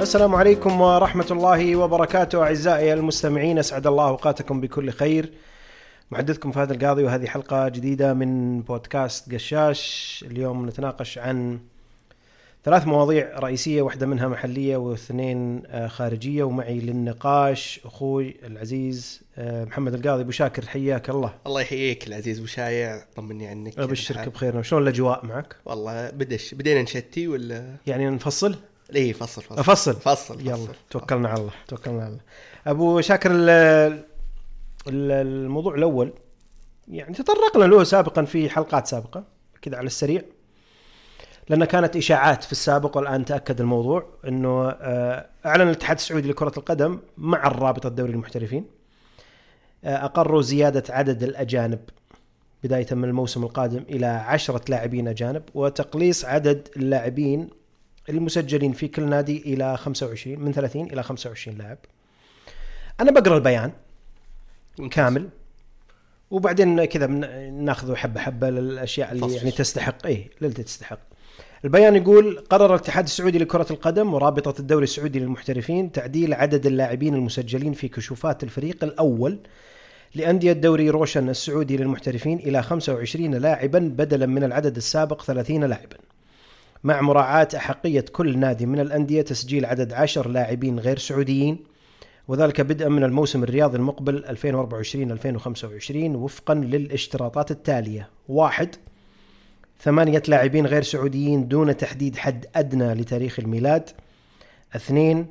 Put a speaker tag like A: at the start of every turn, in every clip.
A: السلام عليكم ورحمة الله وبركاته أعزائي المستمعين أسعد الله أوقاتكم بكل خير. محدثكم فهد القاضي وهذه حلقة جديدة من بودكاست قشاش. اليوم نتناقش عن ثلاث مواضيع رئيسية واحدة منها محلية واثنين آه، خارجية. ومعي للنقاش أخوي العزيز آه، محمد القاضي. أبو شاكر حياك الله.
B: الله يحييك العزيز أبو شايع. طمني عنك.
A: أبشرك بخير. شلون الأجواء معك؟
B: والله بدش بدينا نشتي ولا؟
A: يعني نفصل؟
B: اي فصل فصل.
A: أفصل
B: فصل
A: يلا
B: فصل.
A: توكلنا على الله توكلنا على الله. أبو شاكر ال- ال- الموضوع الأول يعني تطرقنا له سابقا في حلقات سابقة كذا على السريع. لأن كانت إشاعات في السابق والآن تأكد الموضوع إنه آه، أعلن الاتحاد السعودي لكرة القدم مع الرابطة الدوري للمحترفين آه، أقروا زيادة عدد الأجانب بداية من الموسم القادم إلى عشرة لاعبين أجانب وتقليص عدد اللاعبين المسجلين في كل نادي إلى 25 من 30 إلى 25 لاعب. أنا بقرأ البيان كامل وبعدين كذا ناخذه حبة حبة للأشياء اللي
B: فصل.
A: يعني تستحق إيه اللي تستحق. البيان يقول قرر الاتحاد السعودي لكرة القدم ورابطة الدوري السعودي للمحترفين تعديل عدد اللاعبين المسجلين في كشوفات الفريق الأول لأندية دوري روشن السعودي للمحترفين إلى 25 لاعبا بدلا من العدد السابق 30 لاعبا مع مراعاة أحقية كل نادي من الأندية تسجيل عدد عشر لاعبين غير سعوديين وذلك بدءا من الموسم الرياضي المقبل 2024-2025 وفقا للاشتراطات التالية. واحد ثمانية لاعبين غير سعوديين دون تحديد حد أدنى لتاريخ الميلاد. اثنين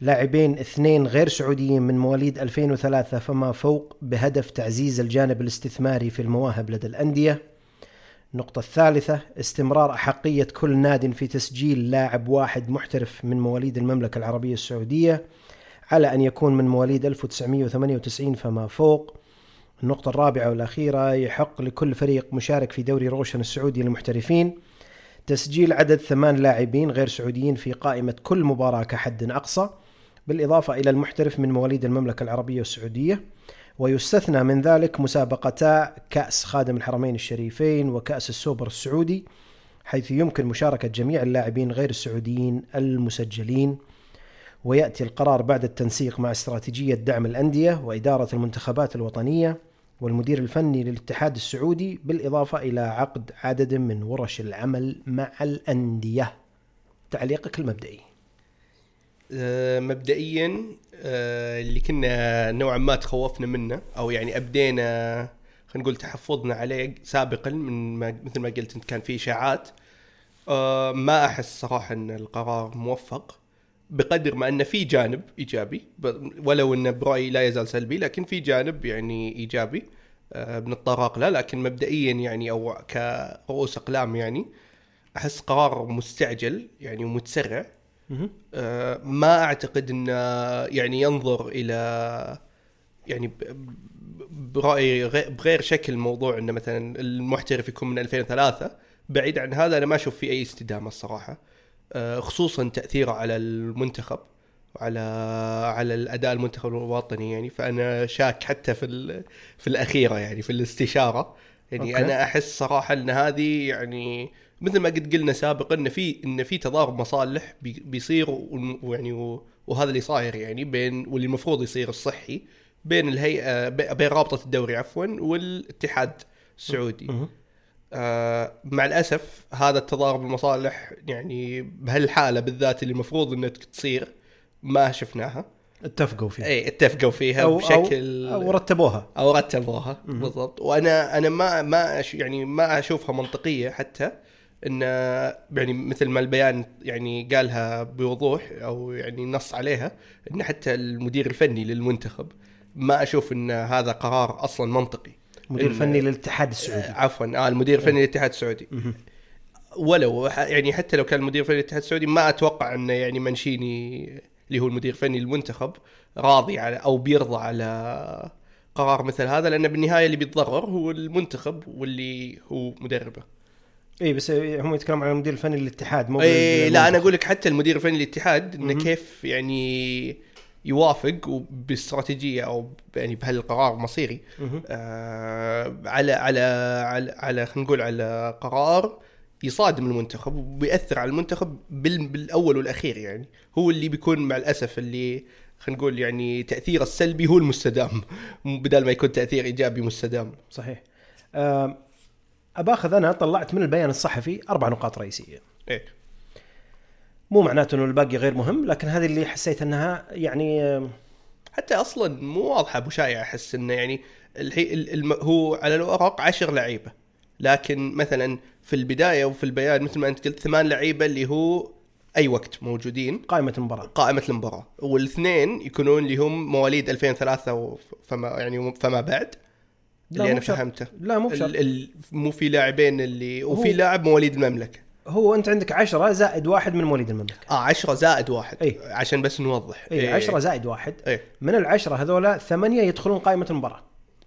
A: لاعبين اثنين غير سعوديين من مواليد 2003 فما فوق بهدف تعزيز الجانب الاستثماري في المواهب لدى الأندية. النقطة الثالثة استمرار أحقية كل ناد في تسجيل لاعب واحد محترف من مواليد المملكة العربية السعودية على أن يكون من مواليد 1998 فما فوق. النقطة الرابعة والأخيرة يحق لكل فريق مشارك في دوري روشن السعودي للمحترفين. تسجيل عدد ثمان لاعبين غير سعوديين في قائمة كل مباراة كحد أقصى بالإضافة إلى المحترف من مواليد المملكة العربية السعودية. ويستثنى من ذلك مسابقتا كأس خادم الحرمين الشريفين وكأس السوبر السعودي حيث يمكن مشاركة جميع اللاعبين غير السعوديين المسجلين. ويأتي القرار بعد التنسيق مع استراتيجية دعم الأندية وإدارة المنتخبات الوطنية والمدير الفني للاتحاد السعودي بالإضافة إلى عقد عدد من ورش العمل مع الأندية. تعليقك المبدئي.
B: آه، مبدئيا اللي كنا نوعا ما تخوفنا منه أو يعني أبدينا خلينا نقول تحفظنا عليه سابقا من ما مثل ما قلت أنت كان في إشاعات. آه، ما أحس صراحة أن القرار موفق بقدر ما انه في جانب إيجابي ولو انه برأيي لا يزال سلبي لكن في جانب يعني إيجابي آه، بنتطرق له. لكن مبدئيا يعني أو كرؤوس أقلام يعني أحس قرار مستعجل يعني ومتسرع آه، ما أعتقد انه يعني ينظر إلى يعني برايي غي- بغير شكل موضوع إنه مثلا المحترف يكون من 2003 بعيد عن هذا أنا ما أشوف في أي استدامة الصراحة. آه، خصوصا تأثيره على المنتخب وعلى على الأداء المنتخب الوطني يعني. فأنا شاك حتى في في الأخيرة يعني في الاستشارة. يعني
A: okay.
B: أنا أحس صراحة إن هذه يعني مثل ما قد قلنا سابقا إن في إن في تضارب مصالح بي- بيصير ويعني وهذا اللي صاير يعني بين واللي المفروض يصير الصحي بين الهيئه بي- بين رابطة الدوري عفوا والاتحاد السعودي. آه مع الأسف هذا التضارب المصالح يعني بهالحالة بالذات اللي المفروض إنها تصير ما شفناها.
A: اتفقوا فيه
B: اي اتفقوا فيها
A: أو
B: بشكل
A: أو, أو رتبوها.
B: أو رتبوها بالضبط. وأنا أنا ما ما يعني ما أشوفها منطقية حتى. إن يعني مثل ما البيان يعني قالها بوضوح أو يعني نص عليها إن حتى المدير الفني للمنتخب ما أشوف إن هذا قرار أصلا منطقي
A: مدير فني للاتحاد السعودي
B: عفوا آه المدير الفني للاتحاد السعودي. ولو يعني حتى لو كان المدير الفني للاتحاد السعودي ما أتوقع انه يعني منشيني اللي هو المدير الفني للمنتخب راضي على أو بيرضى على قرار مثل هذا لأن بالنهاية اللي بيتضرر هو المنتخب واللي هو مدربه.
A: اي بس هم يتكلمون عن المدير الفني للاتحاد مو
B: اي لا أنا أقول لك حتى المدير الفني للاتحاد
A: إنه.
B: كيف يعني يوافق باستراتيجيه أو يعني بهالقرار مصيري. آه على على على, على خلينا نقول على قرار يصادم المنتخب وبيأثر على المنتخب بال- بالأول والأخير يعني. هو اللي بيكون مع الأسف اللي خلينا نقول يعني تأثيره السلبي هو المستدام. بدل ما يكون تأثير إيجابي مستدام.
A: صحيح. آه، أباخذ أنا طلعت من البيان الصحفي أربع نقاط رئيسية.
B: إيه.
A: مو معناته أنه الباقي غير مهم لكن هذه اللي حسيت أنها يعني آه،
B: حتى أصلا مو واضحة أبو شايع أحس إنه يعني الم... هو على الورق عشر لعيبة. لكن مثلا في البداية وفي البيان مثل ما أنت قلت ثمان لعيبة اللي هو أي وقت موجودين.
A: قائمة المباراة.
B: قائمة المباراة. والإثنين يكونون اللي هم مواليد 2003 و- فما يعني فما بعد. اللي
A: أنا.
B: فهمته.
A: لا مو بشرط.
B: مو في لاعبين اللي وفي لاعب مواليد المملكة.
A: هو أنت عندك عشرة زائد واحد من مواليد المملكة.
B: آه 10 زائد واحد.
A: إيه.
B: عشان بس نوضح.
A: إي عشرة زائد واحد.
B: إيه
A: من العشرة هذولا ثمانية يدخلون قائمة المباراة.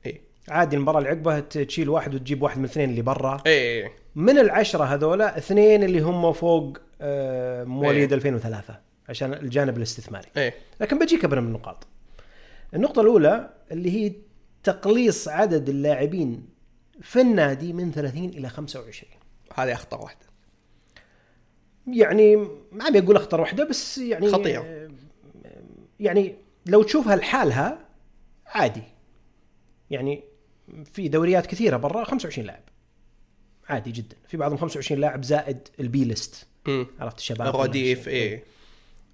B: إيه
A: عادي المباراة اللي عقبها تشيل واحد وتجيب واحد من الاثنين اللي برا.
B: إيه
A: من العشرة هذولا اثنين اللي هم فوق آه، مواليد
B: إيه.
A: 2003 عشان الجانب الاستثماري.
B: إيه
A: لكن بجيك ابرم النقاط. النقطة الأولى اللي هي تقليص عدد اللاعبين في النادي من 30 إلى 25
B: هذه اخطر واحدة.
A: يعني ما أبي أقول اخطر واحدة بس يعني
B: خطيرة.
A: يعني لو تشوفها لحالها عادي. يعني في دوريات كثيرة برا 25 لاعب. عادي جدا. في بعضهم 25 لاعب زائد البي ليست. عرفت؟ الشباب
B: الرديف
A: شيء.
B: إيه.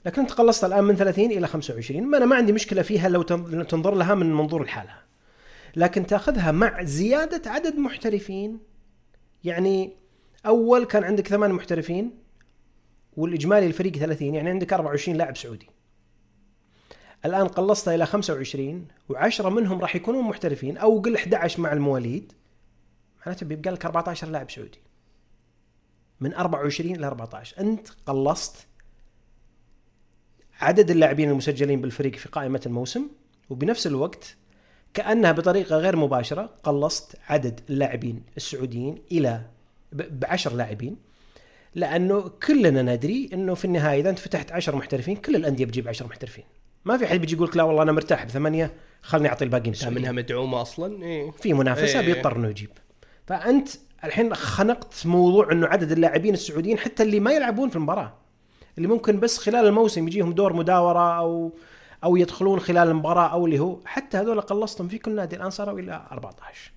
A: لكن انت قلصت الآن من 30 إلى 25 ما أنا ما عندي مشكلة فيها لو تن- تنظر لها من منظور لحالها لكن تأخذها مع زيادة عدد محترفين. يعني أول كان عندك ثمان محترفين والإجمالي الفريق 30 يعني عندك 24 لاعب سعودي. الآن قلصتها إلى 25 و10 منهم راح يكونون محترفين أو قل 11 مع المواليد. معناته بيبقى لك 14 لاعب سعودي. من 24 إلى 14 أنت قلصت عدد اللاعبين المسجلين بالفريق في قائمة الموسم وبنفس الوقت كأنها بطريقة غير مباشرة قلصت عدد اللاعبين السعوديين إلى ب- بعشر لاعبين لأنه كلنا ندري أنه في النهاية إذا أنت فتحت عشر محترفين كل الأندية بتجيب عشر محترفين. ما في حد بيجي يقول لك لا والله أنا مرتاح بثمانية خلني أعطي الباقيين
B: منها مدعومة أصلا؟ إيه.
A: في منافسة
B: إيه.
A: بيضطر إنه يجيب. فأنت الحين خنقت موضوع إنه عدد اللاعبين السعوديين حتى اللي ما يلعبون في المباراة. اللي ممكن بس خلال الموسم يجيهم دور مداورة أو أو يدخلون خلال المباراة أو اللي هو حتى هذول قلصتهم في كل نادي الآن صاروا إلى 14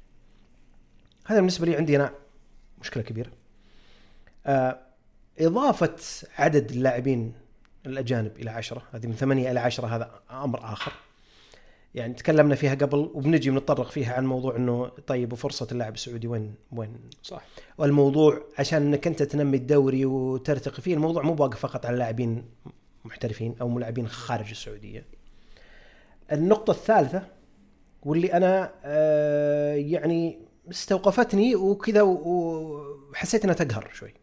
A: هذا بالنسبة لي عندي أنا مشكلة كبيرة. آه إضافة عدد اللاعبين الأجانب إلى 10 هذه من 8 إلى 10 هذا أمر آخر. يعني تكلمنا فيها قبل وبنجي بنتطرق فيها عن موضوع إنه طيب وفرصة اللاعب السعودي وين وين؟
B: صح.
A: والموضوع عشان إنك أنت تنمي الدوري وترتقي فيه الموضوع مو واقف فقط على اللاعبين محترفين أو لاعبين خارج السعودية. النقطة الثالثة واللي أنا آه يعني استوقفتني وكذا وحسيت إنها تقهر شوي.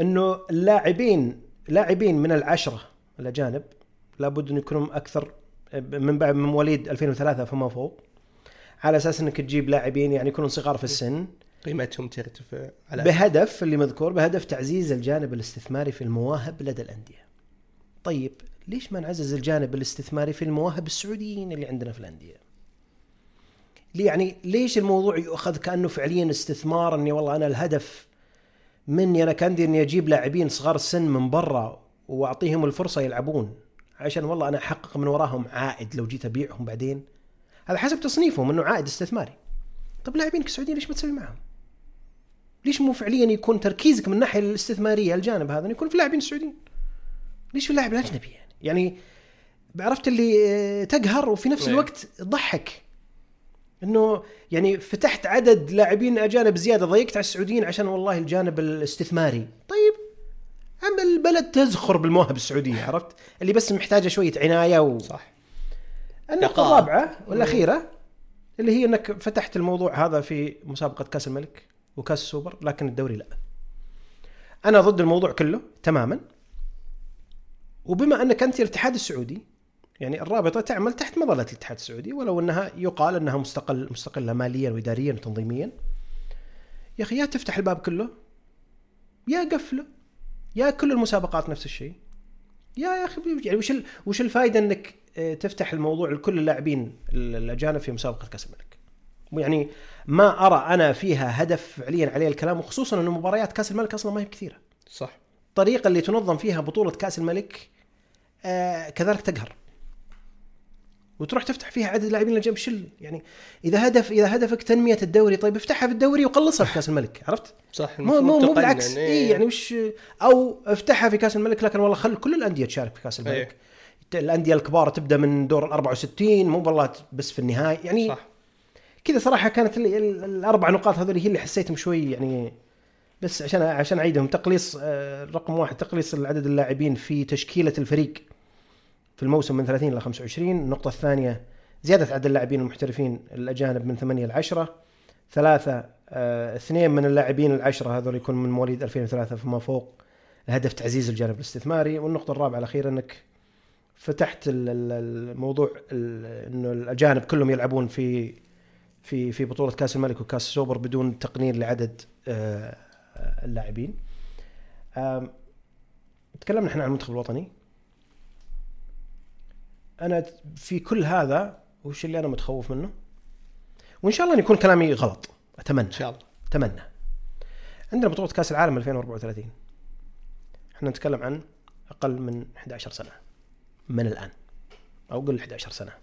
A: إنه اللاعبين لاعبين من العشرة الأجانب لابد إن يكونوا أكثر من بعد من مواليد 2003 فما فوق على أساس إنك تجيب لاعبين يعني يكونون صغار في السن
B: قيمتهم ترتفع على
A: بهدف اللي مذكور بهدف تعزيز الجانب الاستثماري في المواهب لدى الأندية. طيب ليش ما نعزز الجانب الاستثماري في المواهب السعوديين اللي عندنا في الأندية؟ ليه يعني ليش الموضوع يؤخذ كأنه فعليا استثمار إني والله أنا الهدف مني أنا كأندي إني أجيب لاعبين صغار السن من برا وأعطيهم الفرصة يلعبون عشان والله أنا أحقق من وراهم عائد لو جيت أبيعهم بعدين هذا حسب تصنيفهم إنه عائد استثماري. طب لاعبينك السعوديين ليش ما تسوي معهم؟ ليش مو فعليا يكون تركيزك من الناحيه الاستثمارية الجانب هذا يكون في اللاعبين السعوديين ليش في اللاعب الاجنبي يعني؟ يعني عرفت اللي آه، تقهر وفي نفس
B: إيه.
A: الوقت تضحك إنه يعني فتحت عدد لاعبين أجانب زيادة ضيقت على السعوديين عشان والله الجانب الاستثماري. طيب عم البلد تزخر بالمواهب السعودية عرفت؟ اللي بس محتاجة شوية عناية و...
B: صح.
A: النقطة
B: دقائق.
A: الرابعة والأخيرة اللي هي أنك فتحت الموضوع هذا في مسابقة كأس الملك. وكأس السوبر لكن الدوري لا أنا ضد الموضوع كله تماما وبما أنك أنت الاتحاد السعودي يعني الرابطة تعمل تحت مظلة الاتحاد السعودي ولو أنها يقال أنها مستقل مستقلة ماليا وإداريا وتنظيميا يا أخي يا تفتح الباب كله يا قفله يا كل المسابقات نفس الشيء يا يا أخي يعني وش. وش الفائده أنك آه، تفتح الموضوع لكل اللاعبين ال- الأجانب في مسابقة كأس الملك؟ يعني ما أرى أنا فيها هدف فعليا عليه الكلام وخصوصا إنه مباريات كأس الملك أصلا ما هي بكثيره
B: صح.
A: الطريقة اللي تنظم فيها بطولة كأس الملك آه كذلك تقهر. وتروح تفتح فيها عدد لاعبين اللي جنب شل يعني إذا هدف إذا هدفك تنمية الدوري طيب افتحها في الدوري وقلصها في كأس الملك عرفت؟
B: صح
A: مو مو مو بالعكس.
B: تقنن،
A: اي يعني مش أو افتحها في كأس الملك لكن والله خل كل الأندية تشارك في كأس الملك.
B: إيه.
A: الأندية الكبار تبدأ من دور ال 64 مو والله بس في النهاية يعني
B: صح.
A: كذا صراحة كانت ال- ال- الأربع نقاط هذول هي اللي حسيتهم شوي يعني بس عشان عشان أعيدهم. تقليص آه، رقم واحد تقليص عدد اللاعبين في تشكيلة الفريق في الموسم من 30 إلى 25 النقطة الثانية زيادة عدد اللاعبين المحترفين الأجانب من 8 ل 10 ثلاثة آه، اثنين من اللاعبين العشرة هذول يكون من مواليد 2003 فما فوق. هدف تعزيز الجانب الاستثماري. والنقطة الرابعة الأخيرة إنك فتحت ال- ال- الموضوع ال- إنه الأجانب كلهم يلعبون في في في بطولة كاس الملك وكاس السوبر بدون تقنين لعدد آه، اللاعبين. تكلمنا إحنا عن المنتخب الوطني. أنا في كل هذا وش اللي أنا متخوف منه؟ وإن شاء الله أن يكون كلامي غلط أتمنى
B: إن شاء الله
A: أتمنى. عندنا بطولة كاس العالم 2034 إحنا نتكلم عن أقل من 11 سنة من الآن أو قل 11 سنة.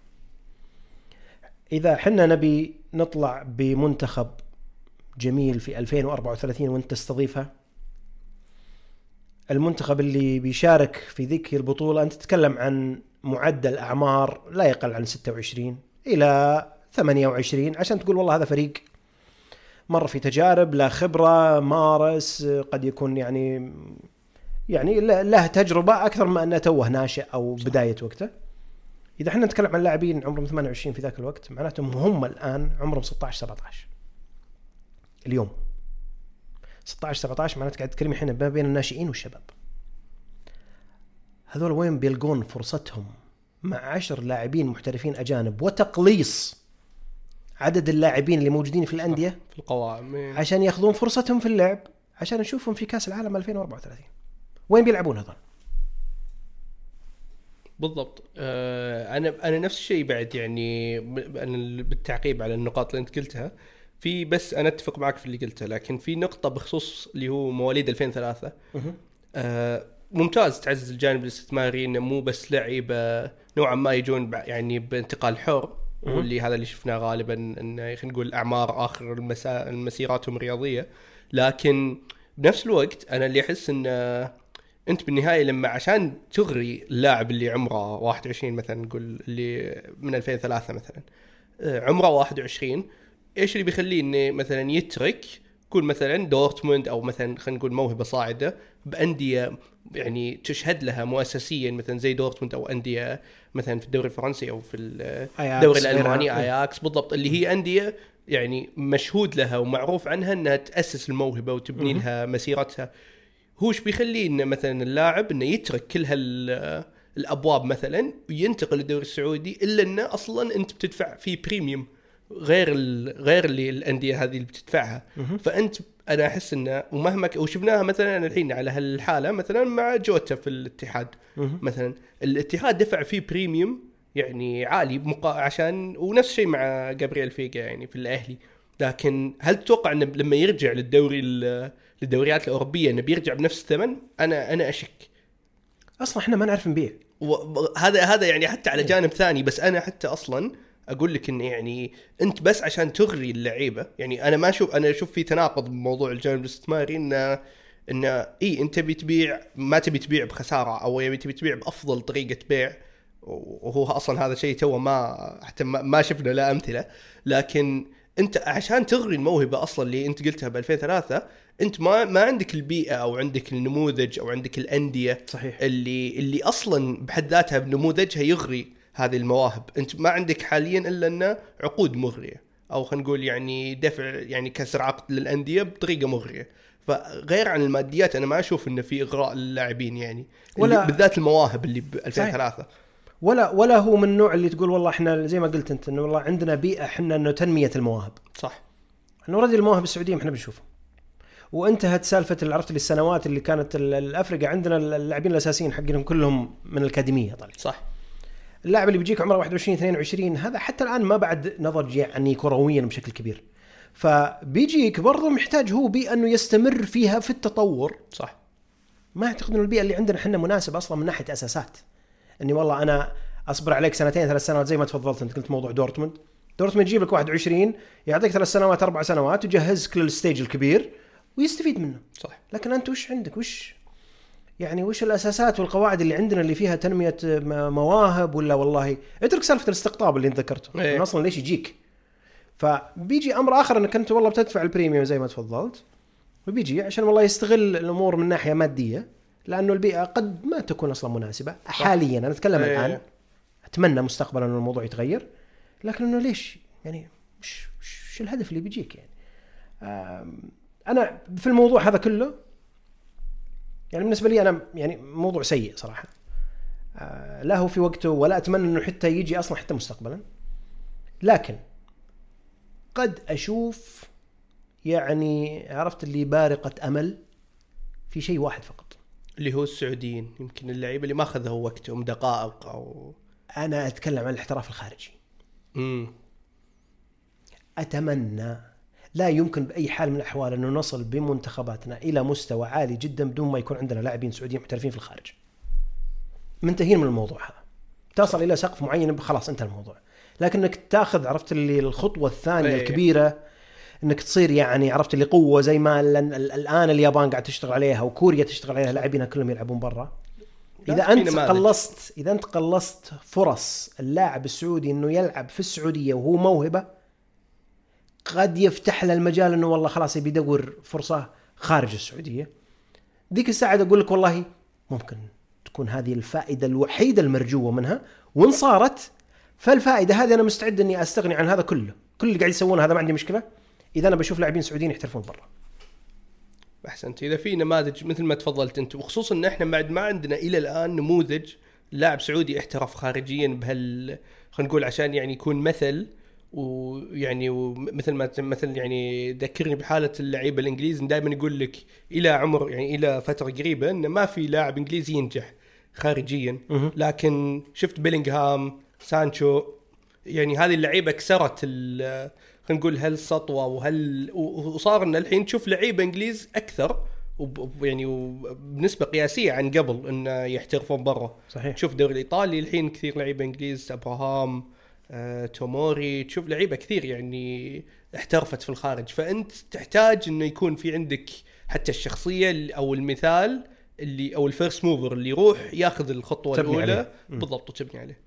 A: إذا حنا نبي نطلع بمنتخب جميل في 2034 وانت تستضيفها المنتخب اللي بيشارك في ذيك البطولة أنت تتكلم عن معدل أعمار لا يقل عن 26 إلى 28 عشان تقول والله هذا فريق مر في تجارب لا خبرة مارس قد يكون يعني يعني له تجربة أكثر ما أنه توه ناشئ أو بداية وقته. إذا إحنا نتكلم عن لاعبين عمرهم 28 في ذاك الوقت معناتهم هم الآن عمرهم 16 17 اليوم. 16 17 معناته قاعد تتكلم الحين ما بين الناشئين والشباب. هذول وين بيلقون فرصتهم مع عشر لاعبين محترفين أجانب وتقليص عدد اللاعبين اللي موجودين في الأندية؟
B: في القوائم.
A: عشان ياخذون فرصتهم في اللعب عشان نشوفهم في كأس العالم 2034 وين بيلعبون هذول؟
B: بالضبط. آه أنا أنا نفس الشيء بعد يعني بالتعقيب على النقاط اللي أنت قلتها في بس أنا أتفق معك في اللي قلته لكن في نقطة بخصوص اللي هو مواليد 2003 آه ممتاز تعزز الجانب الاستثماري إنه مو بس لعيبة نوعا ما يجون يعني بانتقال حر واللي هذا اللي شفناه غالبا انه خلينا نقول اعمار آخر المسا... مسيراتهم الرياضية. لكن بنفس الوقت أنا اللي أحس انه أنت بالنهاية لما عشان تغري اللاعب اللي عمره 21 مثلا نقول اللي من 2003 مثلا آه، عمره 21 إيش اللي بيخليه إنه مثلا يترك؟ كل مثلا دورتموند أو مثلا خلينا نقول موهبة صاعدة بأندية يعني تشهد لها مؤسسيا مثلا زي دورتموند أو أندية مثلا في الدوري الفرنسي أو في الدوري
A: الألماني.
B: اياكس بالضبط اللي هي أندية يعني مشهود لها ومعروف عنها إنها تأسس الموهبة وتبني لها مسيرتها. هو إيش بيخليه انه مثلا اللاعب إنه يترك كل هال الأبواب مثلا وينتقل للدوري السعودي إلا إنه أصلا أنت بتدفع فيه premium غير. غير اللي الأندية هذه اللي بتدفعها فأنت أنا أحس انه ومهما. وشفناها مثلا الحين على هالحالة مثلا مع جوتا في الاتحاد مثلا الاتحاد دفع فيه premium يعني عالي مقا... عشان ونفس الشيء مع جابرييل فيجا يعني في الأهلي لكن هل تتوقع إنه لما يرجع للدوري للدوريات الأوروبية إنه بيرجع بنفس الثمن؟ أنا أنا أشك
A: أصلا إحنا ما نعرف نبيع
B: وهذا هذا يعني حتى على جانب ثاني بس أنا حتى أصلا أقول لك ان يعني أنت بس عشان تغري اللعيبة يعني أنا ما أشوف أنا أشوف في تناقض بموضوع الجانب الاستثماري إنه إنه إي أنت تبي تبيع ما تبي تبيع بخسارة أو تبي تبيع بأفضل طريقة بيع وهو أصلا هذا شيء تو ما حتى ما ما شفنا لا أمثلة لكن أنت عشان تغري الموهبة أصلا اللي أنت قلتها ب 2003 انت ما ما عندك البيئة أو عندك النموذج أو عندك الأندية
A: صحيح.
B: اللي اللي أصلا بحد ذاتها بنموذجها يغري هذه المواهب. انت ما عندك حاليا إلا أنه عقود مغرية. أو خلينا نقول يعني دفع يعني كسر عقد للأندية بطريقة مغرية. فغير عن الماديات أنا ما أشوف إنه في إغراء للاعبين يعني.
A: ولا-
B: بالذات المواهب اللي ب 2003
A: ولا ولا هو من النوع اللي تقول والله إحنا زي ما قلت أنت إنه والله عندنا بيئة إحنا إنه تنمية المواهب.
B: صح.
A: إحنا أوريدي المواهب السعودية إحنا بنشوفها. وانتهت سالفة اللي عرفت السنوات اللي كانت ال- الافرقه عندنا اللاعبين الأساسيين حقهم كلهم من الأكاديمية طالع
B: صح.
A: اللاعب اللي بيجيك عمره 21 22 هذا حتى الآن ما بعد نضج يعني كرويا بشكل كبير. فبيجيك برضه محتاج هو بيئة إنه يستمر فيها في التطور.
B: صح.
A: ما أعتقد إنه البيئة اللي عندنا إحنا مناسبه أصلا من ناحية أساسات. إني والله أنا أصبر عليك سنتين ثلاث سنوات زي ما تفضلت أنت قلت موضوع دورتموند. دورتموند يجيب لك 21 يعطيك ثلاث سنوات أربع سنوات ويجهزك لل stage الكبير. ويستفيد منه.
B: صح
A: لكن أنت وش عندك؟ وش يعني وش الأساسات والقواعد اللي عندنا اللي فيها تنمية مواهب ولا والله اترك سالفة الاستقطاب اللي أنت ذكرته. إنه أصلا ليش يجيك؟ فبيجي أمر آخر إنك أنت والله بتدفع البريميوم زي ما تفضلت وبيجي عشان والله يستغل الأمور من ناحية مادية لأنه البيئة قد ما تكون أصلا مناسبة. حاليا أنا أتكلم
B: إيه.
A: الآن أتمنى مستقبلا إنه الموضوع يتغير لكن إنه ليش؟ يعني وش الهدف اللي بيجيك يعني؟ أنا في الموضوع هذا كله يعني بالنسبة لي أنا يعني موضوع سيء صراحة. آه، لا هو في وقته ولا أتمنى إنه حتى يجي أصلا حتى مستقبلا. لكن قد أشوف يعني عرفت اللي بارقة أمل في شيء واحد فقط.
B: اللي هو السعوديين يمكن اللعيبة اللي ما أخذوا وقتهم دقائق أو
A: أنا أتكلم عن الاحتراف الخارجي.
B: امم
A: أتمنى لا يمكن بأي حال من الأحوال انه نصل بمنتخباتنا إلى مستوى عالي جدا بدون ما يكون عندنا لاعبين سعوديين محترفين في الخارج. منتهين من الموضوع هذا. تصل إلى سقف معين خلاص انتهى الموضوع. لكنك تأخذ عرفت اللي الخطوة الثانية
B: إيه.
A: الكبيرة إنك تصير يعني عرفت اللي قوة زي ما ال- ال- الآن اليابان قاعد تشتغل عليها وكوريا تشتغل عليها لاعبينها كلهم يلعبون برا. إذا
B: أنت.
A: قلصت إذا أنت قلصت فرص اللاعب السعودي إنه يلعب في السعودية وهو موهبة قد يفتح له المجال إنه والله خلاص يبي يدور فرصة خارج السعودية. ذيك الساعة أقول لك والله ممكن تكون هذه الفائدة الوحيدة المرجوة منها وإن صارت فالفائدة هذه أنا مستعد إني أستغني عن هذا كله. كل اللي قاعد يسوونه هذا ما عندي مشكلة. إذا أنا بشوف لاعبين سعوديين يحترفون برا.
B: أحسنت. إذا في نماذج مثل ما تفضلت أنت وخصوصا إن إحنا بعد ما عندنا إلى الآن نموذج لاعب سعودي احترف خارجيا بهال خلينا نقول عشان يعني يكون مثل ويعني ومثل ما مثل يعني ذكرني بحالة اللعيبه الإنجليز دائما يقول لك إلى عمر يعني إلى فترة قريبة إنه ما في لاعب إنجليزي ينجح خارجيا. لكن شفت بيلينغهام سانشو يعني هذه اللعيبة كسرت خلينا نقول هالسطوه وهال و- وصار إن الحين تشوف لعيبه إنجليز أكثر وب- يعني بنسبه قياسية عن قبل إنه يحترفون برا.
A: صحيح.
B: تشوف الدوري الإيطالي الحين كثير لعيبه إنجليز أبراهام آه، توموري. تشوف لعيبة كثير يعني احترفت في الخارج. فأنت تحتاج إنه يكون في عندك حتى الشخصية ال- أو المثال اللي أو ال first mover اللي يروح ياخذ الخطوة
A: تبني
B: الأولى.
A: عليه.
B: بالضبط وتبني عليه.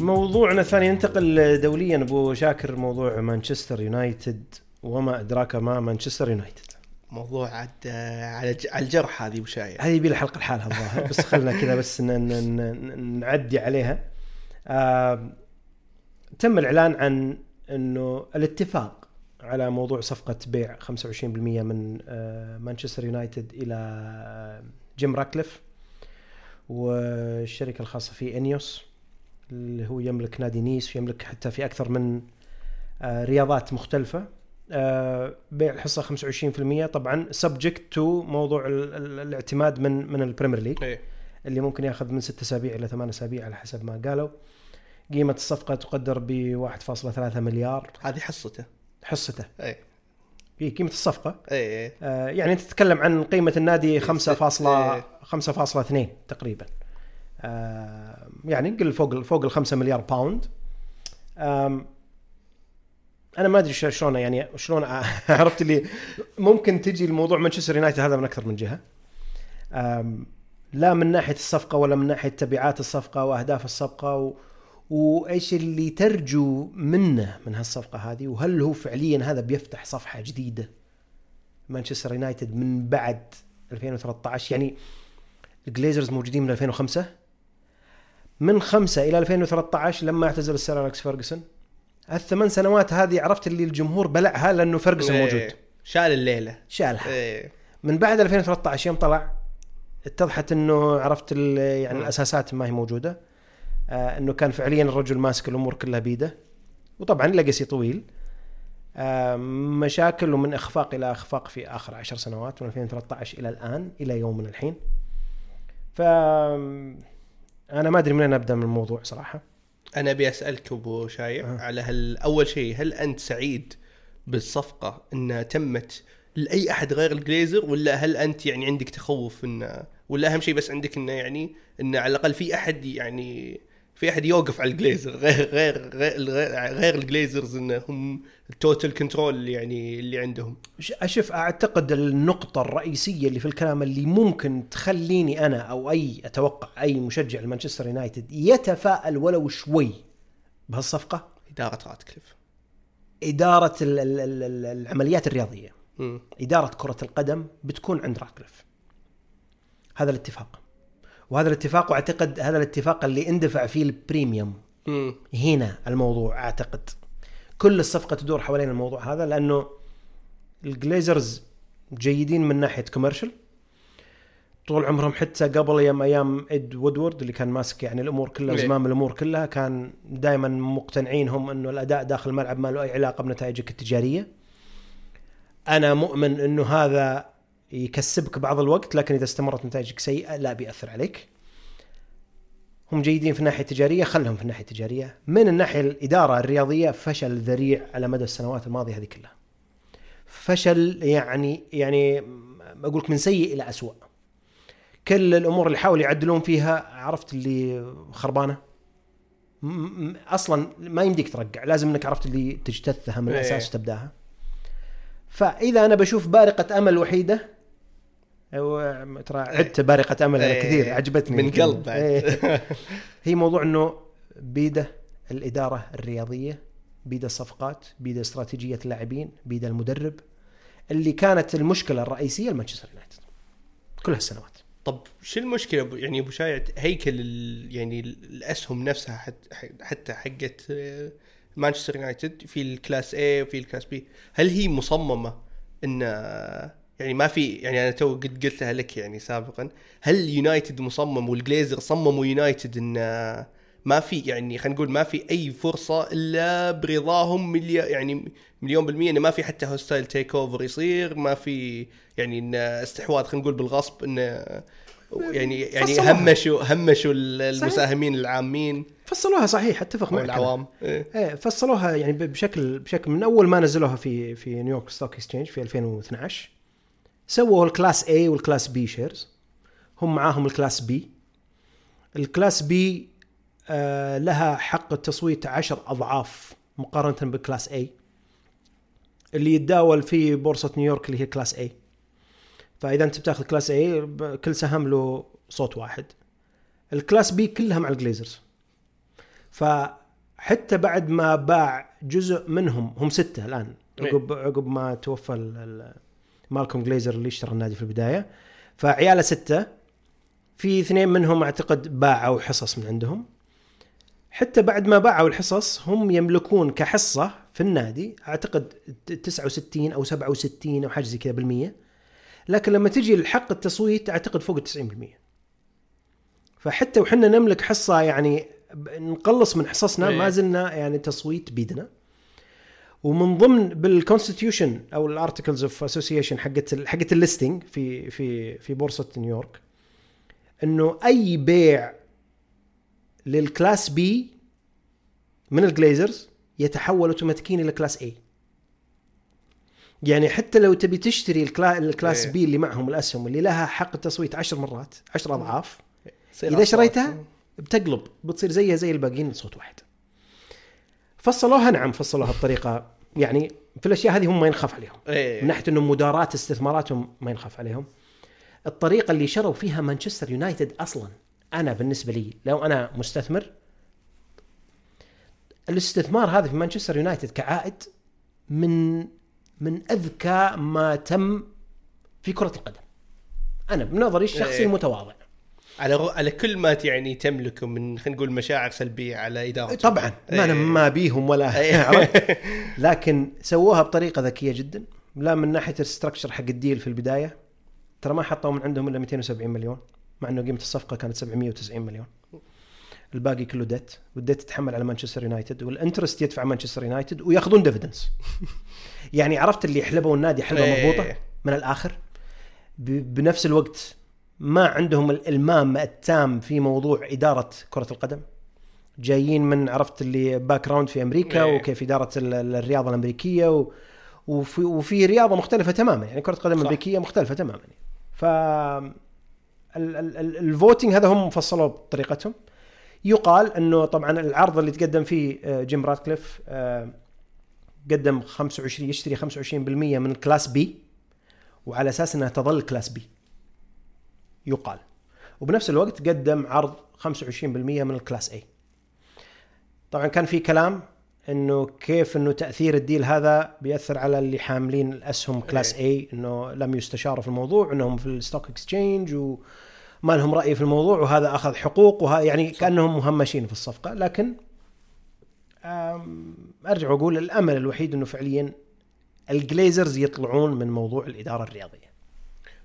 A: موضوعنا الثاني ننتقل دوليا. أبو شاكر موضوع مانشستر يونايتد وما أدراك ما مانشستر يونايتد.
B: موضوع عاد آه، على الجرح هذه وشاية
A: هذه يبي لها حلقة لحالها الظاهر بس خلنا كذا بس نعدي عليها. آه تم الإعلان عن إنه الاتفاق على موضوع صفقة بيع 25% من آه مانشستر يونايتد إلى آه، جيم راكليف والشركة الخاصة فيه إنيوس اللي هو يملك نادي نيس ويملك حتى في أكثر من آه رياضات مختلفة. بيع الحصة 25% طبعا subject to موضوع ال- ال- الاعتماد من من البريمير ليج
B: إيه.
A: اللي ممكن ياخذ من 6 أسابيع إلى 8 أسابيع على حسب ما قالوا. قيمة الصفقة تقدر ب 1.3 مليار.
B: هذه حصته.
A: حصته.
B: إيه.
A: هي قيمة الصفقة.
B: إيه إيه.
A: آه، يعني تتكلم عن قيمة النادي 5.
B: إيه.
A: 5.2 تقريبا. آه، يعني قل فوق فوق ال 5 مليار باوند آم، أنا ما أدري شلون يعني شلون عرفت اللي ممكن تجي الموضوع مانشستر يونايتد هذا من أكثر من جهة. لا من ناحية الصفقة ولا من ناحية تبعات الصفقة وأهداف الصفقة و... وإيش اللي ترجو منه من هالصفقة هذه وهل هو فعليا هذا بيفتح صفحة جديدة مانشستر يونايتد من بعد 2013 يعني الجليزرز موجودين من 2005 من 5 إلى 2013 لما اعتزل السير أليكس فيرجسون. الثمان سنوات هذه عرفت اللي الجمهور بلعها لأنه فيرجسون
B: إيه.
A: موجود.
B: شال الليلة.
A: شالها.
B: إيه.
A: من بعد 2013 يوم طلع اتضحت إنه عرفت يعني. الأساسات ما هي موجودة. آه إنه كان فعليا الرجل ماسك الأمور كلها بيده. وطبعا لقسي طويل. آه، مشاكل ومن إخفاق إلى إخفاق في آخر عشر سنوات من 2013 إلى الآن إلى يومنا الحين. ف أنا ما أدري من اين أبدأ من الموضوع صراحة.
B: أنا أبي أسألك أبو شايع
A: أه.
B: على هل أول شيء هل أنت سعيد بالصفقة انها تمت لأي أحد غير الجليزر ولا هل أنت يعني عندك تخوف انه ولا أهم شيء بس عندك انه يعني انه على الأقل في أحد يعني في أحد يوقف على الجليزر. غير غير غير, غير, الجليزرز انهم ال total control يعني اللي عندهم.
A: أشوف أعتقد النقطة الرئيسية اللي في الكلام اللي ممكن تخليني أنا أو أي أتوقع أي مشجع لمانشستر يونايتد يتفائل ولو شوي بهالصفقة؟
B: إدارة راتكليف.
A: إدارة ال- ال- ال- ال- العمليات الرياضية.
B: مم.
A: إدارة كرة القدم بتكون عند راتكليف. هذا الاتفاق. وهذا الاتفاق وأعتقد هذا الاتفاق اللي اندفع فيه البريميوم. هنا الموضوع أعتقد كل الصفقة تدور حوالين الموضوع هذا لأنه الجليزرز جيدين من ناحية commercial طول عمرهم حتى قبل أيام أيام إد وودورد اللي كان ماسك يعني الأمور كلها
B: إيه.
A: زمام الأمور كلها كان دائما مقتنعين هم إنه الأداء داخل الملعب ما له أي علاقة بنتائجك التجارية أنا مؤمن إنه هذا يكسبك بعض الوقت لكن إذا استمرت نتائجك سيئة لا بيأثر عليك. هم جيدين في الناحية التجارية خلهم في الناحية التجارية. من الناحية الإدارة الرياضية فشل ذريع على مدى السنوات الماضية هذه كلها. فشل يعني يعني أقول لك من سيء إلى اسوء كل الأمور اللي حاولوا يعدلون فيها عرفت اللي خربانة. أصلا ما يمديك ترجع لازم إنك عرفت اللي تجتثها من
B: إيه.
A: الأساس وتبدأها. فإذا أنا بشوف بارقة أمل وحيدة ترى عدت بارقة أمل أنا
B: إيه.
A: كثير عجبتني
B: من. قلب بعد.
A: إيه. هي موضوع إنه بيدة الإدارة الرياضية بيدة الصفقات بيدة استراتيجية اللاعبين بيدة المدرب اللي كانت المشكلة الرئيسية لمانشستر يونايتد كل هالسنوات
B: طب شو المشكلة يعني أبو شايع هيكل يعني الأسهم نفسها حت- حتى حقت آه، مانشستر يونايتد في ال class A وفي ال class B هل هي مصممة إن يعني ما في يعني أنا تو قد قلتها لك يعني سابقا هل يونايتد مصمم والجليزر صمموا يونايتد إن ما في يعني خلينا نقول ما في أي فرصة إلا برضاهم ملي يعني مليون بالمية انه ما في حتى hostile takeover يصير ما في يعني إن استحواذ خلينا نقول بالغصب انه يعني يعني
A: فصلوها.
B: همشوا همشوا المساهمين العامين
A: فصلوها صحيح اتفق معك.
B: العوام إيه.
A: إيه فصلوها يعني بشكل بشكل من أول ما نزلوها في في نيويورك ستوك إكسشينج في 2012 سووا ال class A وال class B shares هم معاهم ال class B. ال class B آه لها حق التصويت عشر أضعاف مقارنة بال class A. اللي يتداول في بورصة نيويورك اللي هي class A. فإذا أنت بتاخذ class A كل سهم له صوت واحد. الكلاس B كلها مع الجليزرز فحتى بعد ما باع جزء منهم هم ستة الآن عقب عقب ما توفى مالكوم جليزر اللي اشترى النادي في البداية. فعياله ستة في اثنين منهم أعتقد باعوا حصص من عندهم. حتى بعد ما باعوا الحصص هم يملكون كحصة في النادي أعتقد 69 أو 67 أو حاجة زي كذا بالمية. لكن لما تجي لحق التصويت أعتقد فوق ال 90% فحتى وحنا نملك حصة يعني نقلص من حصصنا
B: إيه.
A: ما زلنا يعني تصويت بيدنا. ومن ضمن بال constitution أو ال articles of association حقت حقت ال listing في في في بورصة نيويورك إنه أي بيع لل class B من الجليزرز يتحول اوتوماتيكيا إلى class A يعني حتى لو تبي تشتري الكلا... ال class
B: إيه.
A: B اللي معهم الأسهم اللي لها حق التصويت عشر مرات عشر أضعاف
B: تصير إذا.
A: شريتها بتقلب بتصير زيها زي الباقيين صوت واحد فصلوها نعم فصلوها بطريقة يعني في الأشياء هذه هم ما ينخاف عليهم
B: إيه.
A: من ناحية إنه مدارات استثماراتهم ما ينخاف عليهم الطريقة اللي شروا فيها مانشستر يونايتد أصلا أنا بالنسبة لي لو أنا مستثمر الاستثمار هذا في مانشستر يونايتد كعائد من من أذكى ما تم في كرة القدم أنا بنظري الشخصي. المتواضع
B: على غ... على كل ما يعني تملكه من خلينا نقول مشاعر سلبية على ادارته
A: طبعا. ما أنا
B: إيه.
A: ما بيهم ولا؟ لكن سووها بطريقة ذكية جدا. لا من ناحية الستركشر حق الديل في البداية. ترى ما حطوا من عندهم إلا 270 مليون مع إنه قيمة الصفقة كانت 790 مليون. الباقي كله ديت والديت تتحمل على مانشستر يونايتد وال interest يدفع مانشستر يونايتد وياخذون dividends يعني عرفت اللي حلبوا النادي حلبه. مضبوطة؟ من الآخر. بنفس الوقت ما عندهم الإلمام التام في موضوع إدارة كرة القدم جايين من عرفت اللي background في أمريكا
B: إيه.
A: وكيف إدارة ال- ال- الرياضة الأمريكية و وفي, وفي رياضة مختلفة تماما يعني كرة قدم
B: صح.
A: امريكيه مختلفة تماما ف ال- ال- ال- ال voting هذا هم فصلوه بطريقتهم يقال إنه طبعا العرض اللي تقدم فيه آه، جيم راتكليف آه، قدم 25 يشتري 25% من ال class B وعلى أساس إنها تظل class B يقال. وبنفس الوقت قدم عرض 25% من ال class A طبعا كان في كلام إنه كيف إنه تأثير ال deal هذا بيأثر على اللي حاملين الأسهم class A إنه لم يستشاروا في الموضوع إنهم في ال stock exchange وما لهم رأي في الموضوع وهذا أخذ حقوق وهذا يعني كأنهم مهمشين في الصفقة. لكن أرجع وأقول الأمل الوحيد إنه فعليا الجليزرز يطلعون من موضوع الإدارة الرياضية.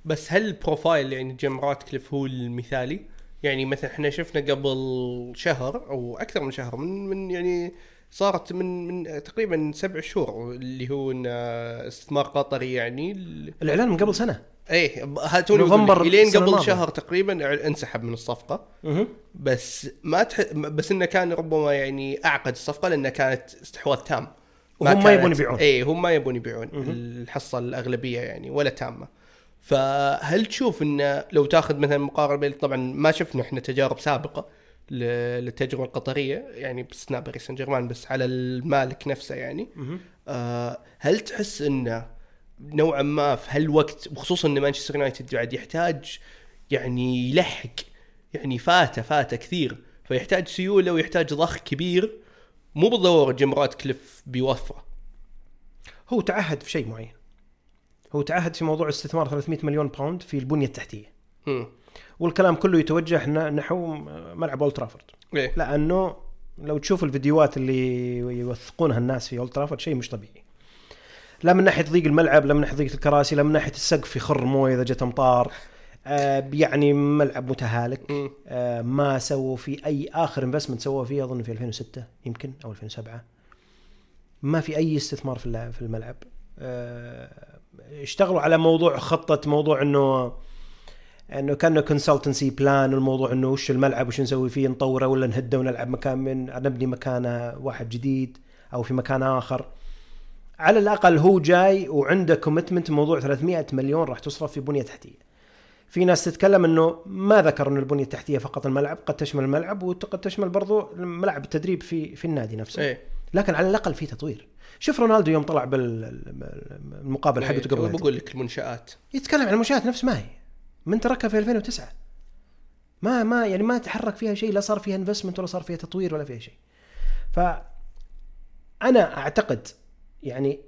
B: بس هل ال profile يعني جيم راتكليف هو المثالي؟ يعني مثلا إحنا شفنا قبل شهر أو أكثر من شهر من من يعني صارت من من تقريبا سبع شهور اللي هو إن استثمار قطري يعني ال-
A: الإعلان من قبل سنة
B: إيه هاتوني
A: نوفمبر
B: الين قبل. شهر تقريبا انسحب من الصفقة
A: مه.
B: بس ما تح... بس إنه كان ربما يعني أعقد الصفقة لانها كانت استحواذ تام
A: وهم ما
B: كانت-
A: يبون يبيعون.
B: اي هم ما يبون يبيعون الحصة الأغلبية يعني ولا تامة فهل تشوف انه لو تاخذ مثلا مقارنه بين طبعا ما شفنا إحنا تجارب سابقة للتجربة القطرية يعني باستثناء باريس سان جيرمان بس على المالك نفسه يعني. آه هل تحس انه نوعا ما في هالوقت وخصوصا إن مانشستر يونايتد قاعد يحتاج يعني يلحق يعني فاته فاته كثير فيحتاج سيولة ويحتاج ضخ كبير مو بالضرورة جيم راتكليف بيوفره.
A: هو تعهد في شيء معين. هو تعهد في موضوع استثمار 300 مليون pound في البنية التحتية.
B: مم.
A: والكلام كله يتوجه نحو ملعب اولد ترافورد
B: إيه.
A: لأنه لو تشوف الفيديوهات اللي يوثقونها الناس في اولد ترافورد شيء مش طبيعي. لا من ناحية ضيق الملعب لا من ناحية ضيق الكراسي لا من ناحية السقف يخر مويه إذا جت أمطار. آه يعني ملعب متهالك. آه ما سووا فيه أي آخر انفستمنت سووا فيه أظن في 2006 يمكن أو 2007 ما في أي استثمار في في الملعب. آه اشتغلوا على موضوع خطة موضوع إنه إنه كأنه consultancy plan الموضوع إنه وش الملعب وش نسوي فيه نطوره ولا نهده ونلعب مكان من نبني مكانه واحد جديد أو في مكان آخر. على الأقل هو جاي وعنده commitment موضوع 300 مليون راح تصرف في بنية تحتية. في ناس تتكلم إنه ما ذكر إنه البنية التحتية فقط الملعب قد تشمل الملعب وقد تشمل برضو ملعب التدريب في في النادي نفسه.
B: إيه.
A: لكن على الأقل في تطوير. شوف رونالدو يوم طلع بالمقابله
B: إيه.
A: حقته قبل
B: بقول لك؟ المنشآت.
A: يتكلم عن المنشآت نفس ما هي. من تركها في 2009 ما ما يعني ما تحرك فيها شيء لا صار فيها انفستمنت ولا صار فيها تطوير ولا فيها شيء. ف أنا أعتقد يعني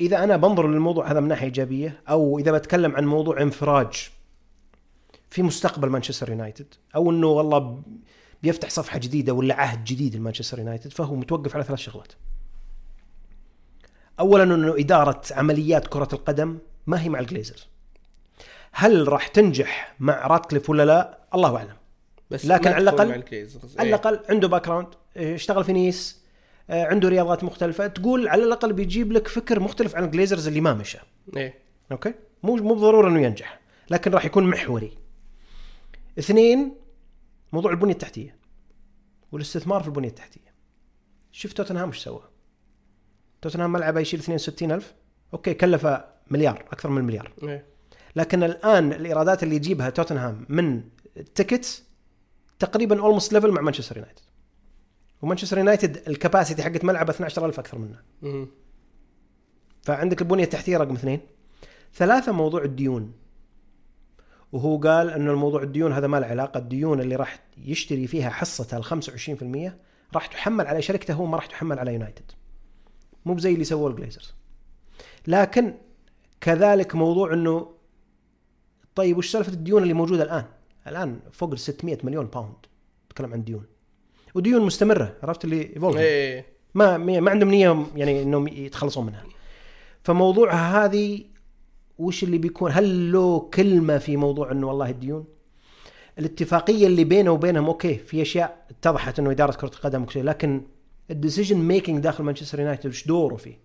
A: إذا أنا بنظر للموضوع هذا من ناحية إيجابية أو إذا بتكلم عن موضوع انفراج في مستقبل مانشستر يونايتد أو إنه والله بيفتح صفحة جديدة ولا عهد جديد لمانشستر يونايتد فهو متوقف على ثلاث شغلات. اولا أنه إدارة عمليات كرة القدم ما هي مع الجليزرز. هل راح تنجح مع راتكليف ولا لا؟ الله أعلم.
B: بس
A: لكن على
B: مع الجليزرز.
A: على
B: إيه.
A: الأقل عنده background آه، اشتغل في نيس آه، عنده رياضات مختلفة تقول على الأقل بيجيب لك فكر مختلف عن الجليزرز اللي ما مشى.
B: إيه
A: أوكي مو مو بالضروره إنه ينجح لكن راح يكون محوري اثنين موضوع البنية التحتية والاستثمار في البنية التحتية. شوف توتنهام إيش سوى. توتنهام ملعبه يشيل 62 ألف. أوكي كلفه مليار أكثر من مليار.
B: إيه.
A: لكن الآن الإيرادات اللي يجيبها توتنهام من ال tickets تقريبا almost level مع مانشستر يونايتد ومانشستر يونايتد ال capacity حقت ملعبه 12000 أكثر منه. فعندك البنية التحتية رقم اثنين. ثلاثة موضوع الديون. وهو قال انه الموضوع الديون هذا ما له علاقة الديون اللي راح يشتري فيها حصته ال 25% راح تحمل على شركته هو ما راح تحمل على يونايتد. مو بزي اللي سووه الجليزرز. لكن كذلك موضوع إنه طيب وش سالفة الديون اللي موجودة الآن؟ الآن فوق ال 600 مليون pound تتكلم عن ديون. وديون مستمرة عرفت اللي.
B: إيه.
A: ما ما عندهم نية يعني إنهم يتخلصون منها. فموضوع هذه وش اللي بيكون؟ هل له كلمة في موضوع إنه والله الديون؟ الاتفاقية اللي بينه وبينهم أوكي في أشياء اتضحت إنه إدارة كرة القدم وكذا لكن ال decision making داخل مانشستر يونايتد وش دوره فيه؟